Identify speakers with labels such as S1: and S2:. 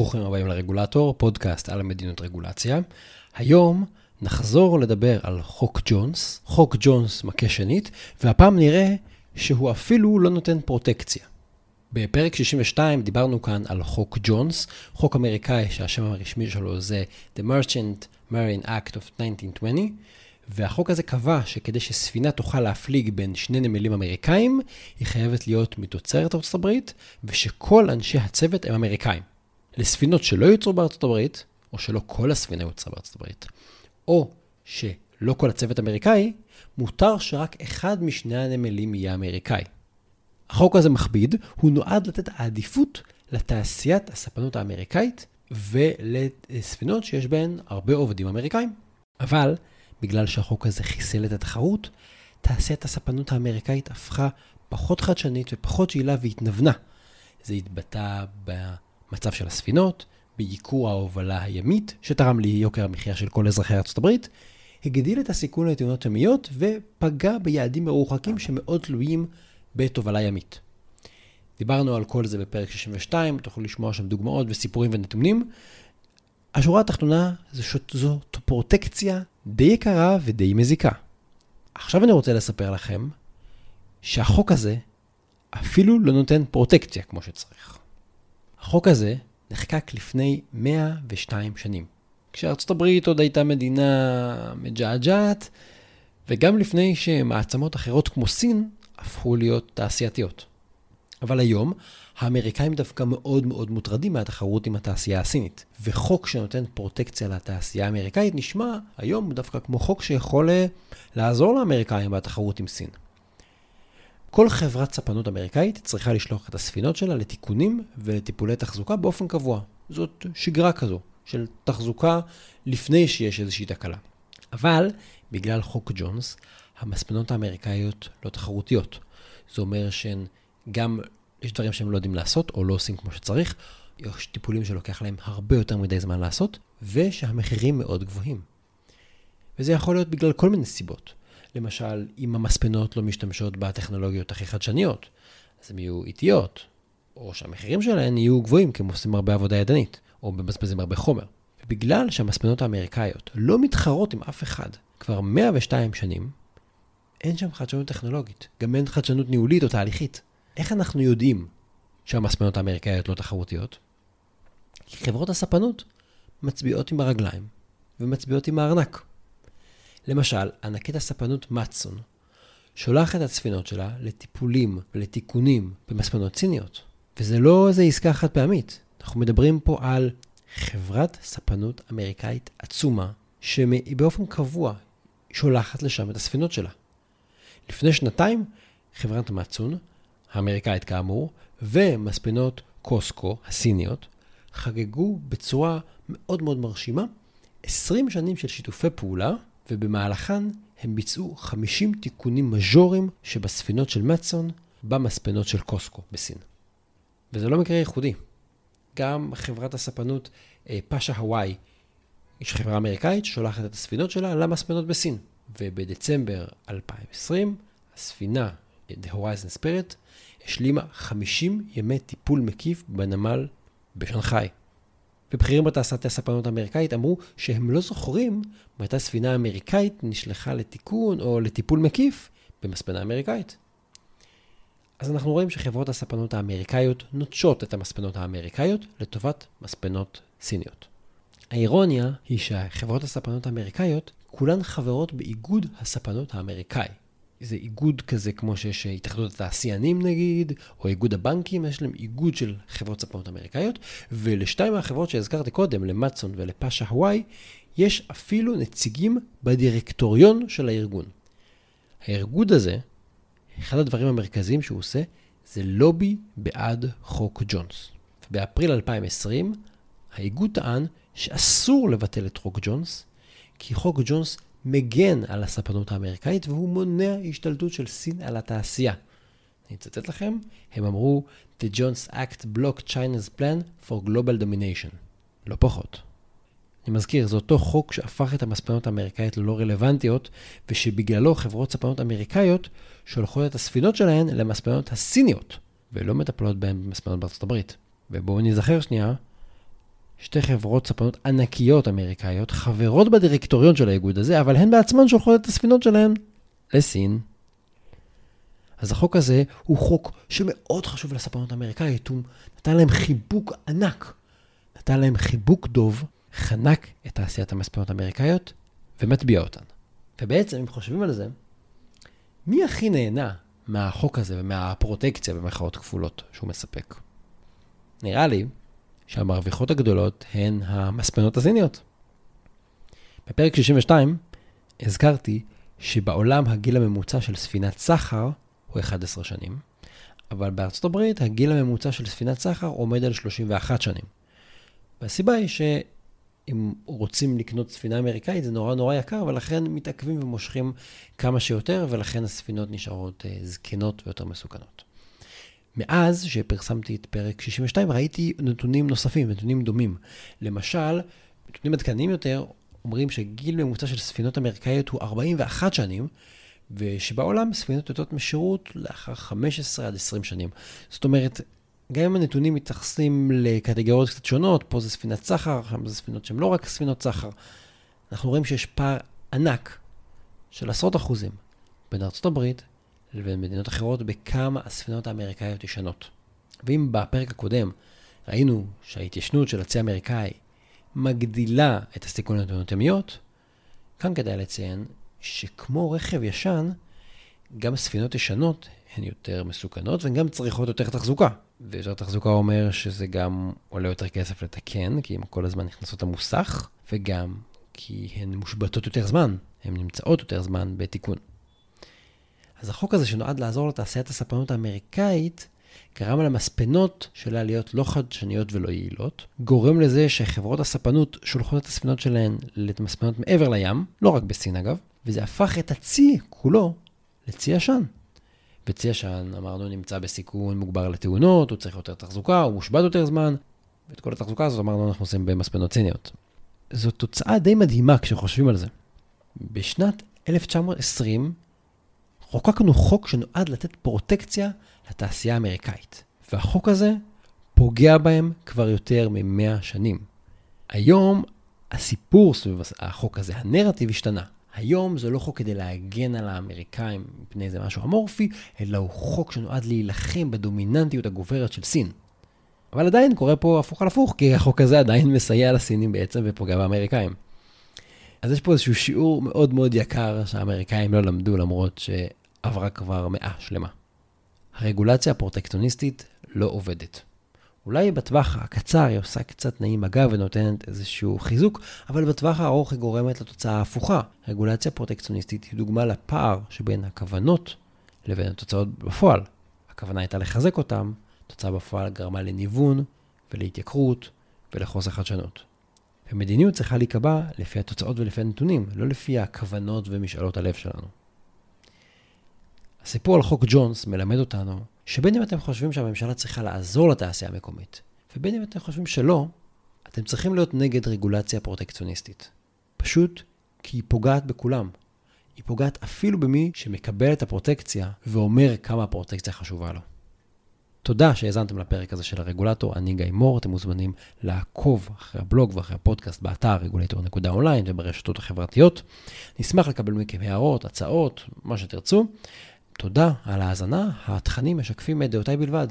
S1: ברוכים הבאים לרגולטור, פודקאסט על המדינות רגולציה. היום נחזור לדבר על חוק ג'ונס, חוק ג'ונס מכה שנית, והפעם נראה שהוא אפילו לא נותן פרוטקציה. בפרק 62 דיברנו כאן על חוק ג'ונס, חוק אמריקאי שהשם הרשמי שלו זה The Merchant Marine Act of 1920, והחוק הזה קבע שכדי שספינה תוכל להפליג בין שני נמלים אמריקאים, היא חייבת להיות מתוצרת ארצות הברית, ושכל אנשי הצוות הם אמריקאים. לספינות שלא יוצרו בארצות הברית, או שלא כל הספינה יוצרה בארצות הברית, או שלא כל הצוות אמריקאי, מותר שרק אחד משני הנמלים יהיה אמריקאי. החוק הזה מכביד, הוא נועד לתת העדיפות לתעשיית הספנות האמריקאית ולספינות שיש בהן הרבה עובדים אמריקאים. אבל בגלל שהחוק הזה חיסל את התחרות, תעשיית הספנות האמריקאית הפכה פחות חדשנית ופחות יעילה והתנוונה. זה התבטא במצב של הספינות, בייקור ההובלה הימית, שתרם ליוקר המחיה של כל אזרחי ארצות הברית, הגדיל את הסיכון לתאונות ימיות ופגע ביעדים מרוחקים שמאוד תלויים בתובלה ימית. דיברנו על כל זה בפרק 62, תוכלו לשמוע שם דוגמאות וסיפורים ונתונים. השורה התחתונה זאת פרוטקציה די יקרה ודי מזיקה. עכשיו אני רוצה לספר לכם שהחוק הזה אפילו לא נותן פרוטקציה כמו שצריך. החוק הזה נחקק לפני 102 שנים, כשארצות הברית עוד הייתה מדינה מג'עג'עת, וגם לפני שמעצמות אחרות כמו סין הפכו להיות תעשייתיות. אבל היום, האמריקאים דווקא מאוד מאוד מוטרדים מהתחרות עם התעשייה הסינית. וחוק שנותן פרוטקציה לתעשייה האמריקאית נשמע היום דווקא כמו חוק שיכול אה, לעזור לאמריקאים בתחרות עם סין. כל חברת ספנות אמריקאית צריכה לשלוח את הספינות שלה לתיקונים ולטיפולי תחזוקה באופן קבוע. זאת שגרה כזו של תחזוקה לפני שיש איזושהי תקלה. אבל בגלל חוק ג'ונס, המספנות האמריקאיות לא תחרותיות. זה אומר שהן גם, יש דברים שהם לא יודעים לעשות או לא עושים כמו שצריך, יש טיפולים שלוקח להם הרבה יותר מדי זמן לעשות, ושהמחירים מאוד גבוהים. וזה יכול להיות בגלל כל מיני סיבות. למשל, אם המספנות לא משתמשות בטכנולוגיות הכי חדשניות, אז הן יהיו איטיות, או שהמחירים שלהן יהיו גבוהים, כי הם עושים הרבה עבודה ידנית, או מבזבזים הרבה חומר. ובגלל שהמספנות האמריקאיות לא מתחרות עם אף אחד כבר 102 שנים, אין שם חדשנות טכנולוגית, גם אין חדשנות ניהולית או תהליכית. איך אנחנו יודעים שהמספנות האמריקאיות לא תחרותיות? כי חברות הספנות מצביעות עם הרגליים ומצביעות עם הארנק. למשל, ענקית הספנות מצון שולחת את הספינות שלה לטיפולים ולתיקונים במספנות ציניות. וזה לא איזה עסקה חד פעמית. אנחנו מדברים פה על חברת ספנות אמריקאית עצומה, שבאופן קבוע שולחת לשם את הספינות שלה. לפני שנתיים, חברת מצון, האמריקאית כאמור, ומספנות קוסקו, הסיניות, חגגו בצורה מאוד מאוד מרשימה 20 שנים של שיתופי פעולה, ובמהלכן הם ביצעו 50 תיקונים מז'וריים שבספינות של מצון, במספנות של קוסקו בסין. וזה לא מקרה ייחודי. גם חברת הספנות אה, פאשה הוואי, יש חברה אמריקאית ששולחת את הספינות שלה למספנות בסין. ובדצמבר 2020, הספינה The Horizon Spirit השלימה 50 ימי טיפול מקיף בנמל בשנגחאי. ובכירים בתעשיית הספנות האמריקאית אמרו שהם לא זוכרים מתי ספינה אמריקאית נשלחה לתיקון או לטיפול מקיף במספנה אמריקאית. אז אנחנו רואים שחברות הספנות האמריקאיות נוטשות את המספנות האמריקאיות לטובת מספנות סיניות. האירוניה היא שחברות הספנות האמריקאיות כולן חברות באיגוד הספנות האמריקאי. זה איגוד כזה כמו שיש התאחדות התעשיינים נגיד, או איגוד הבנקים, יש להם איגוד של חברות ספנות אמריקאיות, ולשתיים מהחברות שהזכרתי קודם, למצון ולפאשה הוואי, יש אפילו נציגים בדירקטוריון של הארגון. הארגוד הזה, אחד הדברים המרכזיים שהוא עושה, זה לובי בעד חוק ג'ונס. באפריל 2020, האיגוד טען שאסור לבטל את חוק ג'ונס, כי חוק ג'ונס מגן על הספנות האמריקאית והוא מונע השתלטות של סין על התעשייה. אני אצטט לכם, הם אמרו, The Jones Act blocked China's plan for global domination. לא פחות. אני מזכיר, זה אותו חוק שהפך את המספנות האמריקאיות ללא רלוונטיות, ושבגללו חברות ספנות אמריקאיות שולחות את הספינות שלהן למספנות הסיניות, ולא מטפלות בהן במספנות בארצות הברית. ובואו נזכר שנייה, שתי חברות ספנות ענקיות אמריקאיות חברות בדירקטוריון של האיגוד הזה, אבל הן בעצמן שולחות את הספינות שלהן לסין. אז החוק הזה הוא חוק שמאוד חשוב לספנות האמריקאית, הוא נתן להם חיבוק ענק, נתן להם חיבוק דוב, חנק את תעשיית המספנות האמריקאיות ומטביע אותן. ובעצם, אם חושבים על זה, מי הכי נהנה מהחוק הזה ומהפרוטקציה במרכאות כפולות שהוא מספק? נראה לי שהמרוויחות הגדולות הן המספנות הסיניות. בפרק 62 הזכרתי שבעולם הגיל הממוצע של ספינת סחר הוא 11 שנים, אבל בארצות הברית הגיל הממוצע של ספינת סחר עומד על 31 שנים. והסיבה היא שאם רוצים לקנות ספינה אמריקאית זה נורא נורא יקר, ולכן מתעכבים ומושכים כמה שיותר, ולכן הספינות נשארות uh, זקנות ויותר מסוכנות. מאז שפרסמתי את פרק 62 ראיתי נתונים נוספים, נתונים דומים. למשל, נתונים עדכניים יותר אומרים שגיל ממוצע של ספינות אמריקאיות הוא 41 שנים, ושבעולם ספינות יוצאות משירות לאחר 15 עד 20 שנים. זאת אומרת, גם אם הנתונים מתייחסים לקטגוריות קצת שונות, פה זה ספינת סחר, שם זה ספינות שהן לא רק ספינות סחר, אנחנו רואים שיש פער ענק של עשרות אחוזים בין ארה"ב לבין מדינות אחרות בכמה הספינות האמריקאיות ישנות. ואם בפרק הקודם ראינו שההתיישנות של הצי האמריקאי מגדילה את הסיכון לתאונות ימיות, כאן כדאי לציין שכמו רכב ישן, גם ספינות ישנות הן יותר מסוכנות והן גם צריכות יותר תחזוקה. ויותר תחזוקה אומר שזה גם עולה יותר כסף לתקן, כי הן כל הזמן נכנסות למוסך, וגם כי הן מושבתות יותר זמן, הן נמצאות יותר זמן בתיקון. אז החוק הזה שנועד לעזור לתעשיית הספנות האמריקאית, גרם למספנות שלה להיות לא חדשניות ולא יעילות, גורם לזה שחברות הספנות שולחות את הספינות שלהן למספנות מעבר לים, לא רק בסין אגב, וזה הפך את הצי כולו לצי ישן. וצי ישן, אמרנו, נמצא בסיכון מוגבר לתאונות, הוא צריך יותר תחזוקה, הוא מושבת יותר זמן, ואת כל התחזוקה הזאת אמרנו אנחנו עושים במספנות ציניות. זו תוצאה די מדהימה כשחושבים על זה. בשנת 1920 חוקקנו חוק שנועד לתת פרוטקציה לתעשייה האמריקאית, והחוק הזה פוגע בהם כבר יותר מ-100 שנים. היום הסיפור סביב החוק הזה, הנרטיב השתנה. היום זה לא חוק כדי להגן על האמריקאים מפני איזה משהו אמורפי, אלא הוא חוק שנועד להילחם בדומיננטיות הגוברת של סין. אבל עדיין קורה פה הפוך על הפוך, כי החוק הזה עדיין מסייע לסינים בעצם ופוגע באמריקאים. אז יש פה איזשהו שיעור מאוד מאוד יקר שהאמריקאים לא למדו למרות שעברה כבר מאה שלמה. הרגולציה הפרוטקטוניסטית לא עובדת. אולי בטווח הקצר היא עושה קצת נעים אגב ונותנת איזשהו חיזוק, אבל בטווח הארוך היא גורמת לתוצאה ההפוכה. רגולציה פרוטקציוניסטית היא דוגמה לפער שבין הכוונות לבין התוצאות בפועל. הכוונה הייתה לחזק אותם, התוצאה בפועל גרמה לניוון ולהתייקרות ולחוסר חדשנות. ומדיניות צריכה להיקבע לפי התוצאות ולפי הנתונים, לא לפי הכוונות ומשאלות הלב שלנו. הסיפור על חוק ג'ונס מלמד אותנו שבין אם אתם חושבים שהממשלה צריכה לעזור לתעשייה המקומית, ובין אם אתם חושבים שלא, אתם צריכים להיות נגד רגולציה פרוטקציוניסטית. פשוט כי היא פוגעת בכולם. היא פוגעת אפילו במי שמקבל את הפרוטקציה ואומר כמה הפרוטקציה חשובה לו. תודה שהאזנתם לפרק הזה של הרגולטור, אני גיא מור, אתם מוזמנים לעקוב אחרי הבלוג ואחרי הפודקאסט באתר רגולטור.אונליין וברשתות החברתיות. נשמח לקבל מכם הערות, הצעות, מה שתרצו. תודה על ההאזנה, התכנים משקפים את דעותיי בלבד.